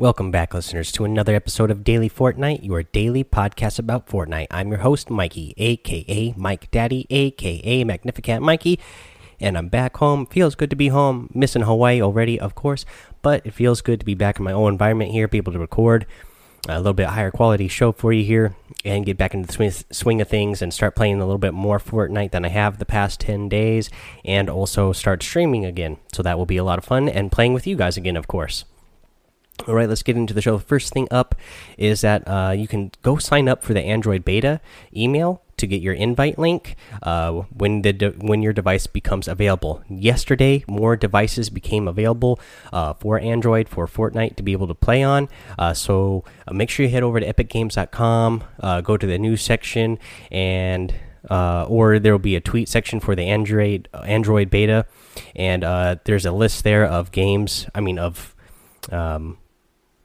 Welcome back, listeners, to another episode of Daily Fortnite, your daily podcast about Fortnite. I'm your host, Mikey, aka Mike Daddy, aka Magnificent Mikey, and I'm back home. Feels good to be home. Missing Hawaii already, of course, but it feels good to be back in my own environment here, be able to record a little bit higher quality show for you here, and get back into the swing, swing of things and start playing a little bit more Fortnite than I have the past 10 days, and also start streaming again. So that will be a lot of fun, and playing with you guys again, of course. All right, let's get into the show. First thing up is that uh, you can go sign up for the Android beta email to get your invite link uh, when the when your device becomes available. Yesterday, more devices became available uh, for Android for Fortnite to be able to play on. Uh, so uh, make sure you head over to EpicGames.com, uh, go to the news section, and uh, or there will be a tweet section for the Android Android beta, and there's a list there of games. I mean of um,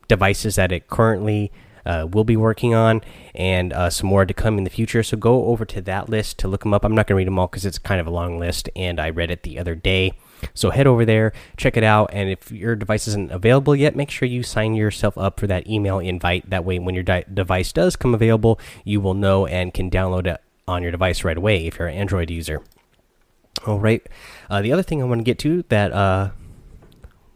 devices that it currently uh, will be working on, and uh, some more to come in the future. So go over to that list to look them up. I'm not going to read them all because it's kind of a long list, and I read it the other day. So head over there, check it out, and if your device isn't available yet, make sure you sign yourself up for that email invite. That way, when your device does come available, you will know and can download it on your device right away if you're an Android user. All right. Uh, the other thing I want to get to that uh,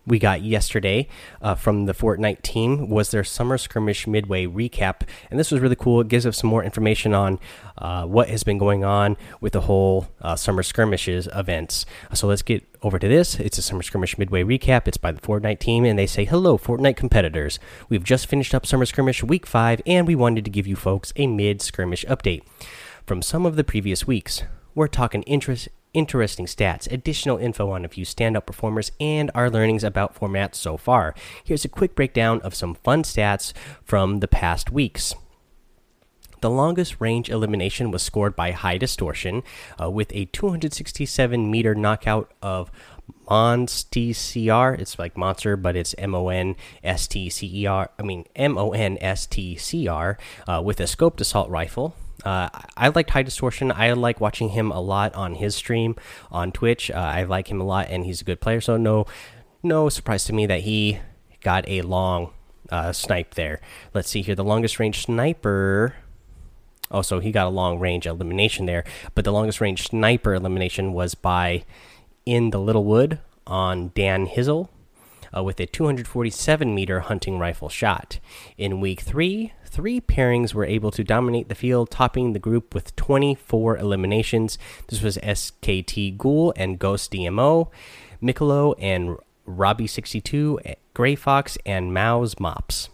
we got yesterday uh, from the Fortnite team was their summer skirmish midway recap, and this was really cool. It gives us some more information on uh, what has been going on with the whole uh, summer skirmishes events. So let's get over to this. It's a summer skirmish midway recap. It's by the Fortnite team, and they say, "Hello, Fortnite competitors. We've just finished up summer skirmish week five, and we wanted to give you folks a mid skirmish update from some of the previous weeks." We're talking interest interesting stats, additional info on a few standout performers, and our learnings about formats so far. Here's a quick breakdown of some fun stats from the past weeks. The longest range elimination was scored by High Distortion uh, with a 267 meter knockout of MonStCR. It's like monster, but it's M O N S T C E R. I mean, M O N S T C R uh, with a scoped assault rifle. Uh, I liked High Distortion. I like watching him a lot on his stream on Twitch. Uh, I like him a lot, and he's a good player. So no, no surprise to me that he got a long uh, snipe there. Let's see here. The longest range sniper. Oh, so he got a long range elimination there, but the longest range sniper elimination was by in the Little Wood on Dan Hizzle uh, with a 247 meter hunting rifle shot. In week three, three pairings were able to dominate the field, topping the group with 24 eliminations. This was SKT Ghoul and Ghost DMO, Mikolo and Robbie62, Gray Fox, and Mouse Mops.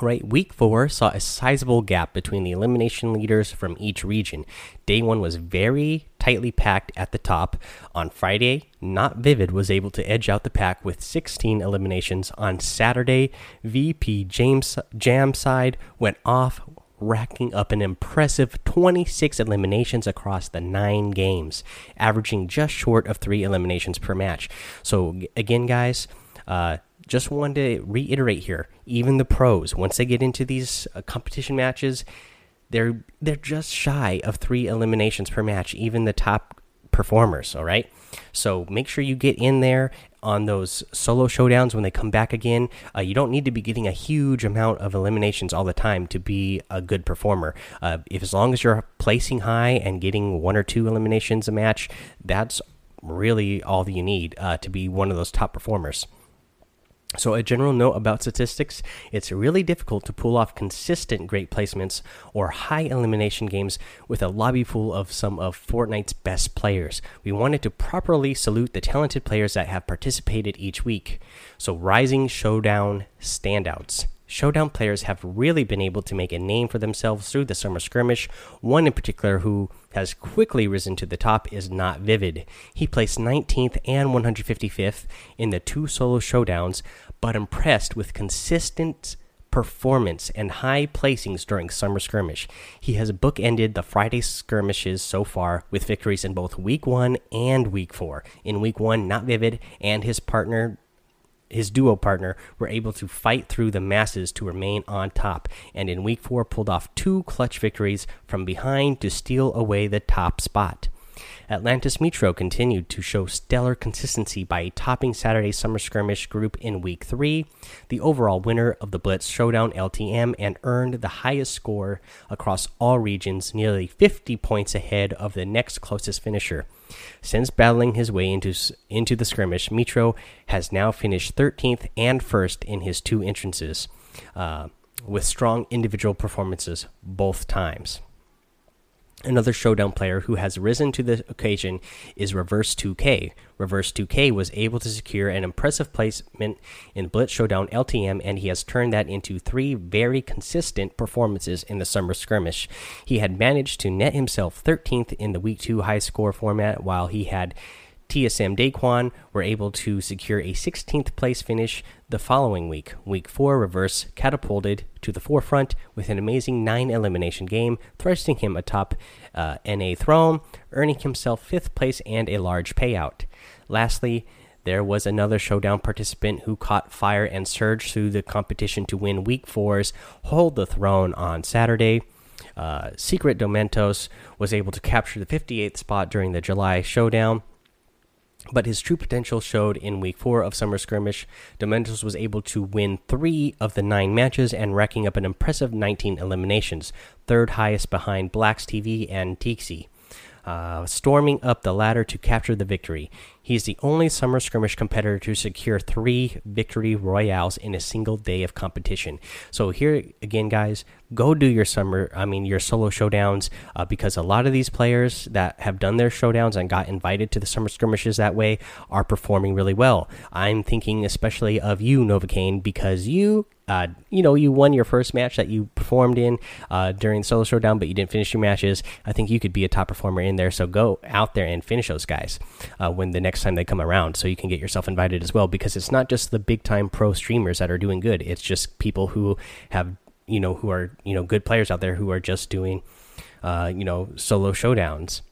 Right, week four saw a sizable gap between the elimination leaders from each region. Day one was very tightly packed at the top. On Friday, Not Vivid was able to edge out the pack with 16 eliminations. On Saturday, VP James Jam side went off, racking up an impressive 26 eliminations across the nine games, averaging just short of three eliminations per match. So, again, guys, uh, just wanted to reiterate here even the pros once they get into these uh, competition matches they're they're just shy of 3 eliminations per match even the top performers all right? So make sure you get in there on those solo showdowns when they come back again. Uh, you don't need to be getting a huge amount of eliminations all the time to be a good performer. Uh, if as long as you're placing high and getting one or two eliminations a match that's really all that you need uh, to be one of those top performers so, a general note about statistics it's really difficult to pull off consistent great placements or high elimination games with a lobby full of some of Fortnite's best players. We wanted to properly salute the talented players that have participated each week. So, Rising Showdown standouts. Showdown players have really been able to make a name for themselves through the summer skirmish. One in particular who has quickly risen to the top is Not Vivid. He placed 19th and 155th in the two solo showdowns, but impressed with consistent performance and high placings during summer skirmish. He has bookended the Friday skirmishes so far with victories in both week 1 and week 4. In week 1, Not Vivid and his partner his duo partner were able to fight through the masses to remain on top, and in week four pulled off two clutch victories from behind to steal away the top spot. Atlantis Metro continued to show stellar consistency by topping Saturday's Summer Skirmish group in Week 3, the overall winner of the Blitz Showdown LTM, and earned the highest score across all regions, nearly 50 points ahead of the next closest finisher. Since battling his way into, into the skirmish, Metro has now finished 13th and 1st in his two entrances, uh, with strong individual performances both times. Another showdown player who has risen to the occasion is Reverse 2K. Reverse 2K was able to secure an impressive placement in Blitz Showdown LTM, and he has turned that into three very consistent performances in the summer skirmish. He had managed to net himself 13th in the Week 2 high score format, while he had TSM Daquan were able to secure a 16th place finish the following week. Week 4 reverse catapulted to the forefront with an amazing 9 elimination game, thrusting him atop uh, NA throne, earning himself 5th place and a large payout. Lastly, there was another showdown participant who caught fire and surged through the competition to win week 4's Hold the Throne on Saturday. Uh, Secret Domentos was able to capture the 58th spot during the July showdown but his true potential showed in week four of Summer Skirmish. Dementos was able to win three of the nine matches and racking up an impressive 19 eliminations, third highest behind Blacks TV and Tixi uh, storming up the ladder to capture the victory. He's the only summer skirmish competitor to secure three victory royales in a single day of competition. So here again, guys, go do your summer. I mean, your solo showdowns uh, because a lot of these players that have done their showdowns and got invited to the summer skirmishes that way are performing really well. I'm thinking especially of you, Novocaine, because you uh, you know, you won your first match that you performed in uh, during the solo showdown, but you didn't finish your matches. I think you could be a top performer in there. So go out there and finish those guys uh, when the next time they come around, so you can get yourself invited as well. Because it's not just the big time pro streamers that are doing good; it's just people who have you know who are you know good players out there who are just doing uh, you know solo showdowns.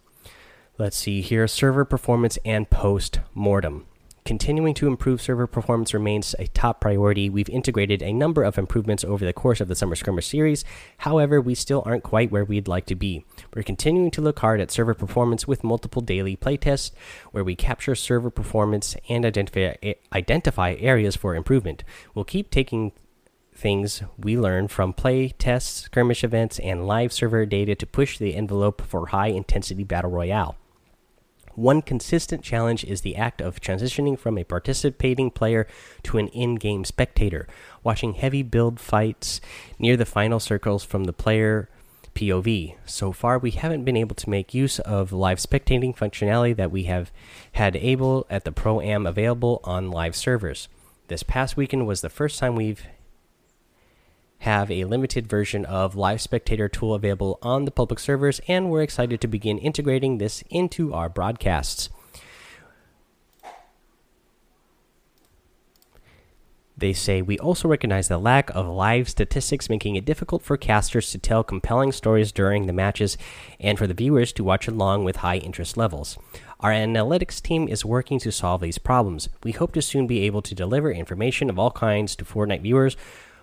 Let's see here: server performance and post mortem. Continuing to improve server performance remains a top priority. We've integrated a number of improvements over the course of the Summer Skirmish series. However, we still aren't quite where we'd like to be. We're continuing to look hard at server performance with multiple daily playtests where we capture server performance and identify identify areas for improvement. We'll keep taking things we learn from play tests, skirmish events, and live server data to push the envelope for high intensity battle royale. One consistent challenge is the act of transitioning from a participating player to an in game spectator, watching heavy build fights near the final circles from the player POV. So far, we haven't been able to make use of live spectating functionality that we have had able at the Pro Am available on live servers. This past weekend was the first time we've have a limited version of Live Spectator tool available on the public servers, and we're excited to begin integrating this into our broadcasts. They say we also recognize the lack of live statistics, making it difficult for casters to tell compelling stories during the matches and for the viewers to watch along with high interest levels. Our analytics team is working to solve these problems. We hope to soon be able to deliver information of all kinds to Fortnite viewers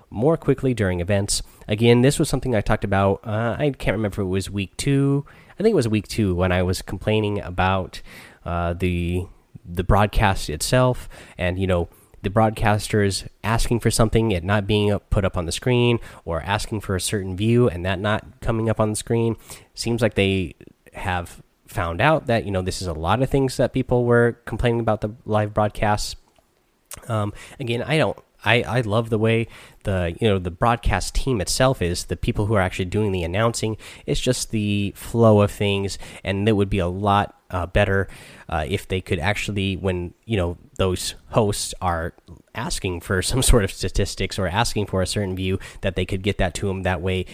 more quickly during events. Again, this was something I talked about. Uh, I can't remember if it was week two. I think it was week two when I was complaining about uh, the the broadcast itself, and you know the broadcasters asking for something, it not being put up on the screen, or asking for a certain view and that not coming up on the screen. Seems like they have found out that you know this is a lot of things that people were complaining about the live broadcasts. Um, again, I don't I I love the way the you know the broadcast team itself is the people who are actually doing the announcing. It's just the flow of things, and it would be a lot uh, better uh, if they could actually when you know those hosts are asking for some sort of statistics or asking for a certain view that they could get that to them. That way,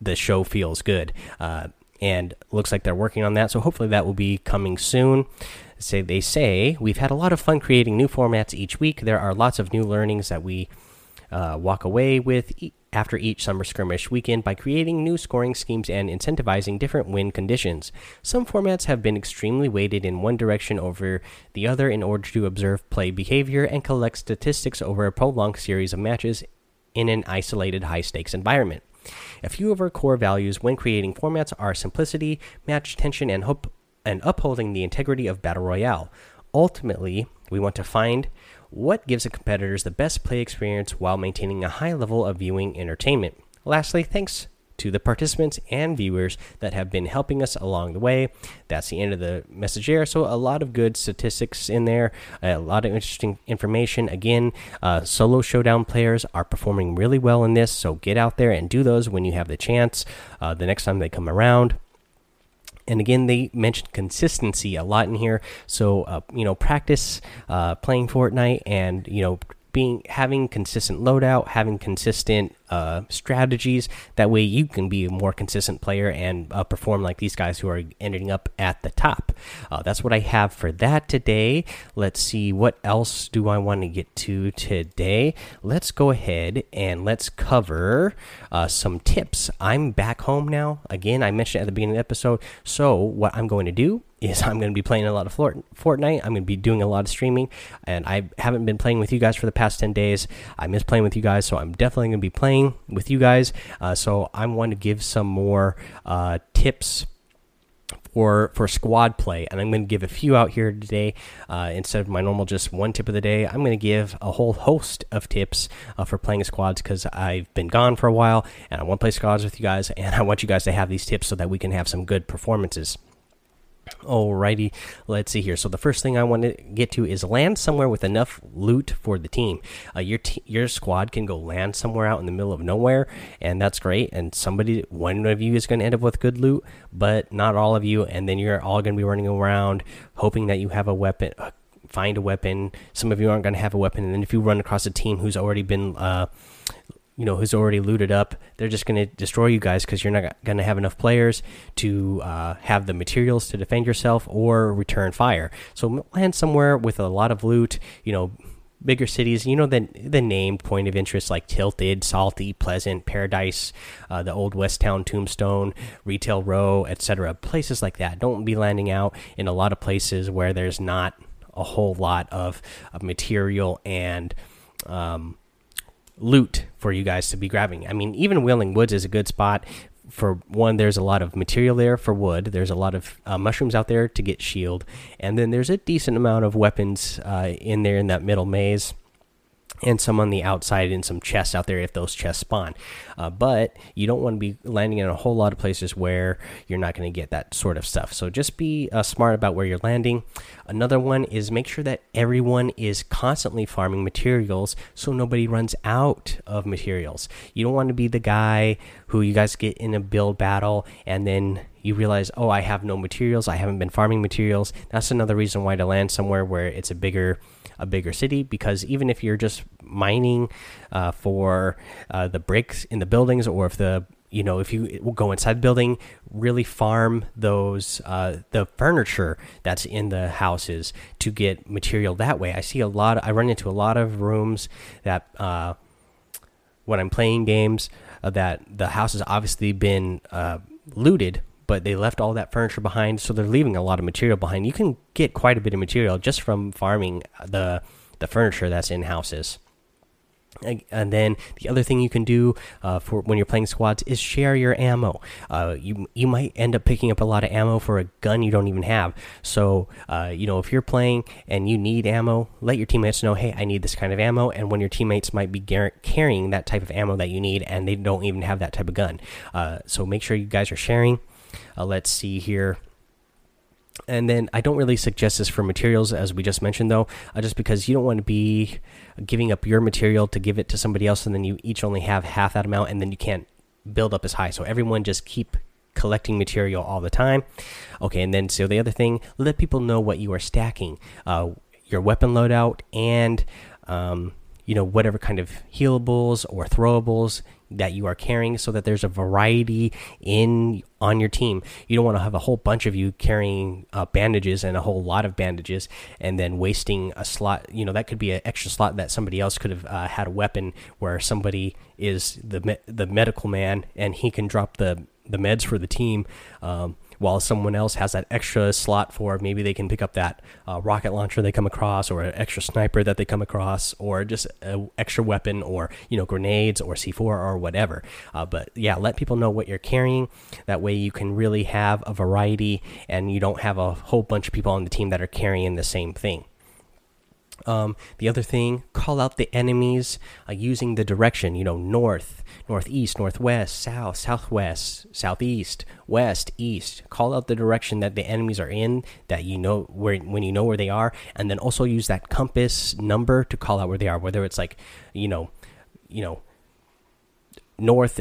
the show feels good. Uh, and looks like they're working on that. So hopefully that will be coming soon say they say we've had a lot of fun creating new formats each week. There are lots of new learnings that we uh, walk away with e after each summer skirmish weekend by creating new scoring schemes and incentivizing different win conditions. Some formats have been extremely weighted in one direction over the other in order to observe play behavior and collect statistics over a prolonged series of matches in an isolated high stakes environment. A few of our core values when creating formats are simplicity, match tension, and hope and upholding the integrity of Battle Royale. Ultimately, we want to find what gives the competitors the best play experience while maintaining a high level of viewing entertainment. Lastly, thanks to the participants and viewers that have been helping us along the way. That's the end of the message there. So, a lot of good statistics in there, a lot of interesting information. Again, uh, solo showdown players are performing really well in this. So, get out there and do those when you have the chance uh, the next time they come around and again they mentioned consistency a lot in here. So uh, you know practice uh, playing fortnite and you know being having consistent loadout having consistent uh, strategies. That way, you can be a more consistent player and uh, perform like these guys who are ending up at the top. Uh, that's what I have for that today. Let's see what else do I want to get to today. Let's go ahead and let's cover uh, some tips. I'm back home now. Again, I mentioned at the beginning of the episode. So what I'm going to do is I'm going to be playing a lot of Fortnite. I'm going to be doing a lot of streaming, and I haven't been playing with you guys for the past 10 days. I miss playing with you guys, so I'm definitely going to be playing with you guys. Uh, so I want to give some more uh, tips for for squad play, and I'm going to give a few out here today uh, instead of my normal just one tip of the day. I'm going to give a whole host of tips uh, for playing squads because I've been gone for a while, and I want to play squads with you guys, and I want you guys to have these tips so that we can have some good performances. Alrighty, let's see here. So the first thing I want to get to is land somewhere with enough loot for the team. Uh, your your squad can go land somewhere out in the middle of nowhere, and that's great. And somebody, one of you is going to end up with good loot, but not all of you. And then you're all going to be running around hoping that you have a weapon. Uh, find a weapon. Some of you aren't going to have a weapon, and then if you run across a team who's already been uh, you know who's already looted up they're just going to destroy you guys because you're not going to have enough players to uh, have the materials to defend yourself or return fire. So land somewhere with a lot of loot you know bigger cities you know the the named point of interest like tilted salty pleasant paradise uh, the old west town tombstone retail row etc places like that. Don't be landing out in a lot of places where there's not a whole lot of, of material and um, loot for you guys to be grabbing. I mean, even Wailing Woods is a good spot. For one, there's a lot of material there for wood. There's a lot of uh, mushrooms out there to get shield, and then there's a decent amount of weapons uh, in there in that middle maze and some on the outside and some chests out there if those chests spawn. Uh, but you don't want to be landing in a whole lot of places where you're not going to get that sort of stuff. So just be uh, smart about where you're landing. Another one is make sure that everyone is constantly farming materials so nobody runs out of materials. You don't want to be the guy who you guys get in a build battle and then you realize, oh, I have no materials. I haven't been farming materials. That's another reason why to land somewhere where it's a bigger a bigger city because even if you're just mining uh, for uh, the bricks in the buildings or if the you know if you go inside the building really farm those uh, the furniture that's in the houses to get material that way. I see a lot of, i run into a lot of rooms that uh, when i'm playing games uh, that the house has obviously been uh, looted but they left all that furniture behind, so they're leaving a lot of material behind. You can get quite a bit of material just from farming the the furniture that's in houses. And then the other thing you can do uh, for when you're playing squads is share your ammo. Uh, you you might end up picking up a lot of ammo for a gun you don't even have. So uh, you know if you're playing and you need ammo, let your teammates know, hey, I need this kind of ammo. And when your teammates might be carrying that type of ammo that you need, and they don't even have that type of gun, uh, so make sure you guys are sharing. Uh, let's see here. And then I don't really suggest this for materials, as we just mentioned, though, uh, just because you don't want to be giving up your material to give it to somebody else, and then you each only have half that amount, and then you can't build up as high. So everyone just keep collecting material all the time. Okay, and then so the other thing, let people know what you are stacking, uh, your weapon loadout, and um, you know whatever kind of healables or throwables that you are carrying so that there's a variety in on your team. You don't want to have a whole bunch of you carrying uh, bandages and a whole lot of bandages and then wasting a slot you know that could be an extra slot that somebody else could have uh, had a weapon where somebody is the me the medical man and he can drop the the meds for the team um, while someone else has that extra slot for maybe they can pick up that uh, rocket launcher they come across, or an extra sniper that they come across, or just an extra weapon, or you know grenades or C4 or whatever. Uh, but yeah, let people know what you're carrying. That way you can really have a variety, and you don't have a whole bunch of people on the team that are carrying the same thing. Um, the other thing, call out the enemies uh, using the direction, you know, north, northeast, northwest, south, southwest, southeast, west, east. Call out the direction that the enemies are in, that you know where when you know where they are, and then also use that compass number to call out where they are. Whether it's like, you know, you know, north,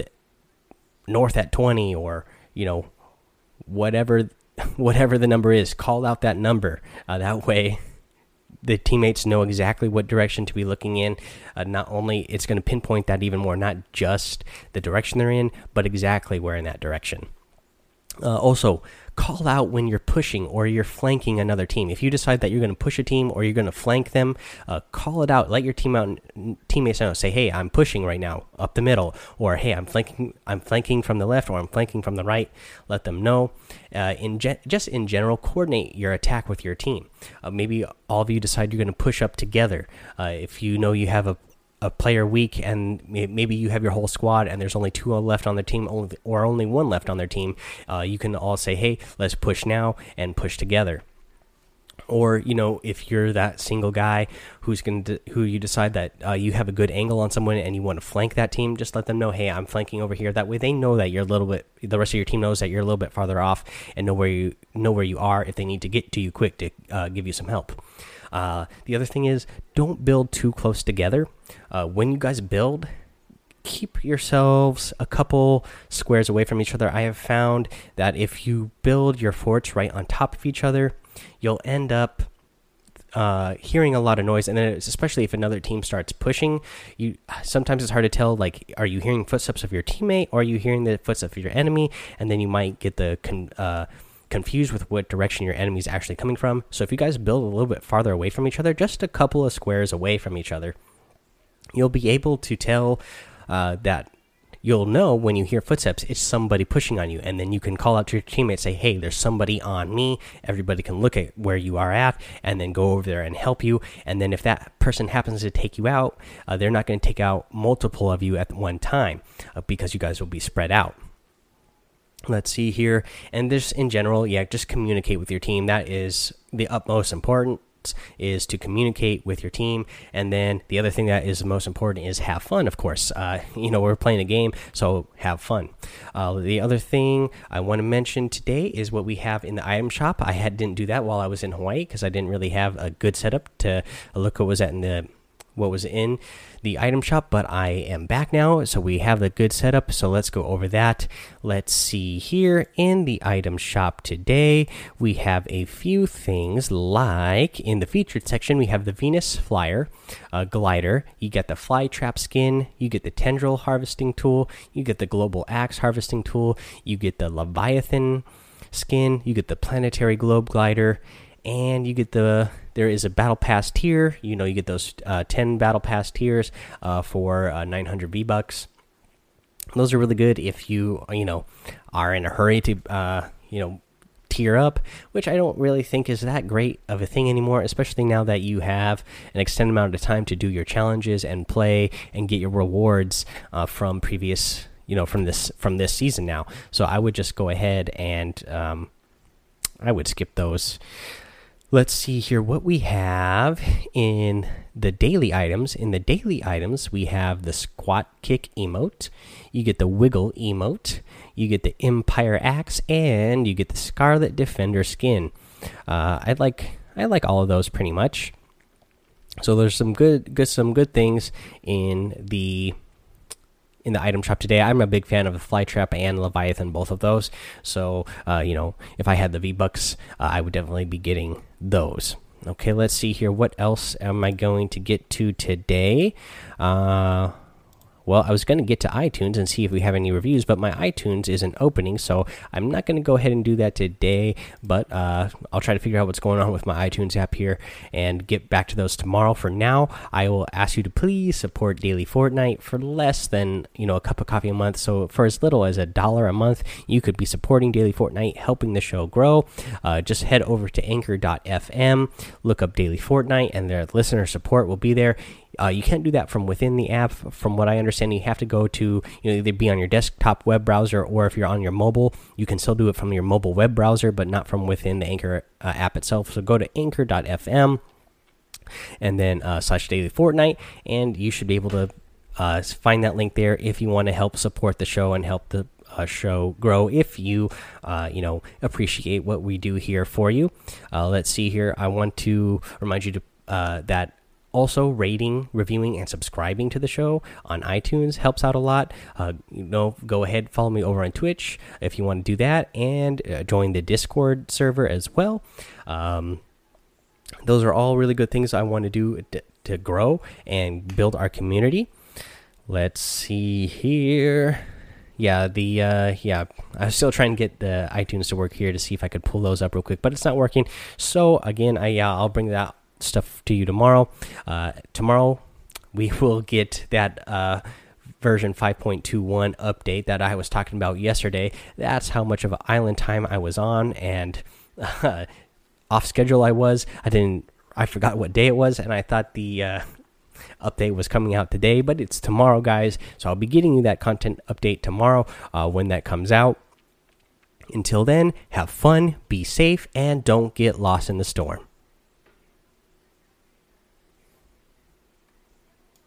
north at twenty, or you know, whatever, whatever the number is, call out that number. Uh, that way the teammates know exactly what direction to be looking in. Uh, not only it's going to pinpoint that even more, not just the direction they're in, but exactly where in that direction. Uh, also, call out when you're pushing or you're flanking another team. If you decide that you're going to push a team or you're going to flank them, uh, call it out. Let your team out, teammates know. Say, "Hey, I'm pushing right now up the middle," or "Hey, I'm flanking. I'm flanking from the left," or "I'm flanking from the right." Let them know. Uh, in just in general, coordinate your attack with your team. Uh, maybe all of you decide you're going to push up together. Uh, if you know you have a a player weak and maybe you have your whole squad and there's only two left on their team or only one left on their team uh, you can all say hey let's push now and push together. Or you know if you're that single guy who's going to who you decide that uh, you have a good angle on someone and you want to flank that team just let them know hey i'm flanking over here. That way they know that you're a little bit the rest of your team knows that you're a little bit farther off and know where you know where you are if they need to get to you quick to uh, give you some help uh, the other thing is don't build too close together. Uh, when you guys build, keep yourselves a couple squares away from each other. I have found that if you build your forts right on top of each other, you'll end up uh, hearing a lot of noise, and then especially if another team starts pushing, you sometimes it's hard to tell. Like, are you hearing footsteps of your teammate, or are you hearing the footsteps of your enemy? And then you might get the uh, confused with what direction your enemy is actually coming from. So if you guys build a little bit farther away from each other, just a couple of squares away from each other, you'll be able to tell uh, that you'll know when you hear footsteps it's somebody pushing on you. And then you can call out to your teammates say hey there's somebody on me. Everybody can look at where you are at and then go over there and help you. And then if that person happens to take you out uh, they're not going to take out multiple of you at one time uh, because you guys will be spread out let's see here. And this in general yeah just communicate with your team. That is the utmost important is to communicate with your team. And then the other thing that is the most important is have fun of course. Uh, you know we're playing a game so have fun. Uh, the other thing i want to mention today is what we have in the item shop. I had didn't do that while i was in hawaii because i didn't really have a good setup to look what was at in the what was in the item shop, but I am back now, so we have the good setup. So let's go over that. Let's see here in the item shop today, we have a few things like in the featured section, we have the Venus Flyer uh, glider. You get the fly trap skin, you get the tendril harvesting tool, you get the global axe harvesting tool, you get the Leviathan skin, you get the planetary globe glider and you get the there is a battle pass tier. You know, you get those uh, ten battle pass tiers uh, for uh, 900 V bucks. Those are really good if you you know are in a hurry to uh, you know tier up, which I don't really think is that great of a thing anymore, especially now that you have an extended amount of time to do your challenges and play and get your rewards uh, from previous, you know, from this from this season now. So I would just go ahead and um, I would skip those. Let's see here what we have in the daily items. In the daily items, we have the squat kick emote, you get the wiggle emote, you get the empire axe, and you get the scarlet defender skin. Uh, I like I like all of those pretty much. So there's some good good some good things in the in the item shop today. I'm a big fan of the Flytrap and Leviathan, both of those. So, uh, you know, if I had the V Bucks, uh, I would definitely be getting those. Okay, let's see here. What else am I going to get to today? Uh, well, I was going to get to iTunes and see if we have any reviews, but my iTunes isn't opening, so I'm not going to go ahead and do that today. But uh, I'll try to figure out what's going on with my iTunes app here and get back to those tomorrow. For now, I will ask you to please support Daily Fortnite for less than you know a cup of coffee a month. So for as little as a dollar a month, you could be supporting Daily Fortnite, helping the show grow. Uh, just head over to Anchor.fm, look up Daily Fortnite, and their listener support will be there uh, you can't do that from within the app. From what I understand, you have to go to you know either be on your desktop web browser or if you're on your mobile, you can still do it from your mobile web browser, but not from within the Anchor uh, app itself. So go to Anchor.fm and then uh, slash Daily Fortnite, and you should be able to uh, find that link there if you want to help support the show and help the uh, show grow if you uh, you know appreciate what we do here for you uh, let's see here i want to remind you to uh, that also rating reviewing and subscribing to the show on itunes helps out a lot. Uh, you know go ahead follow me over on twitch if you want to do that and uh, join the discord server as well. Um, those are all really good things i want to do to, grow and build our community. Let's see here. Yeah the uh yeah i was still trying to get the itunes to work here to see if i could pull those up real quick but it's not working. So again i yeah i'll bring that stuff to you tomorrow. Uh, tomorrow we will get that uh, version 5.21 update that I was talking about yesterday. That's how much of an island time I was on and uh, off schedule I was. I didn't. I forgot what day it was, and I thought the uh, update was coming out today, but it's tomorrow, guys. So I'll be getting you that content update tomorrow uh, when that comes out. Until then, have fun, be safe, and don't get lost in the storm.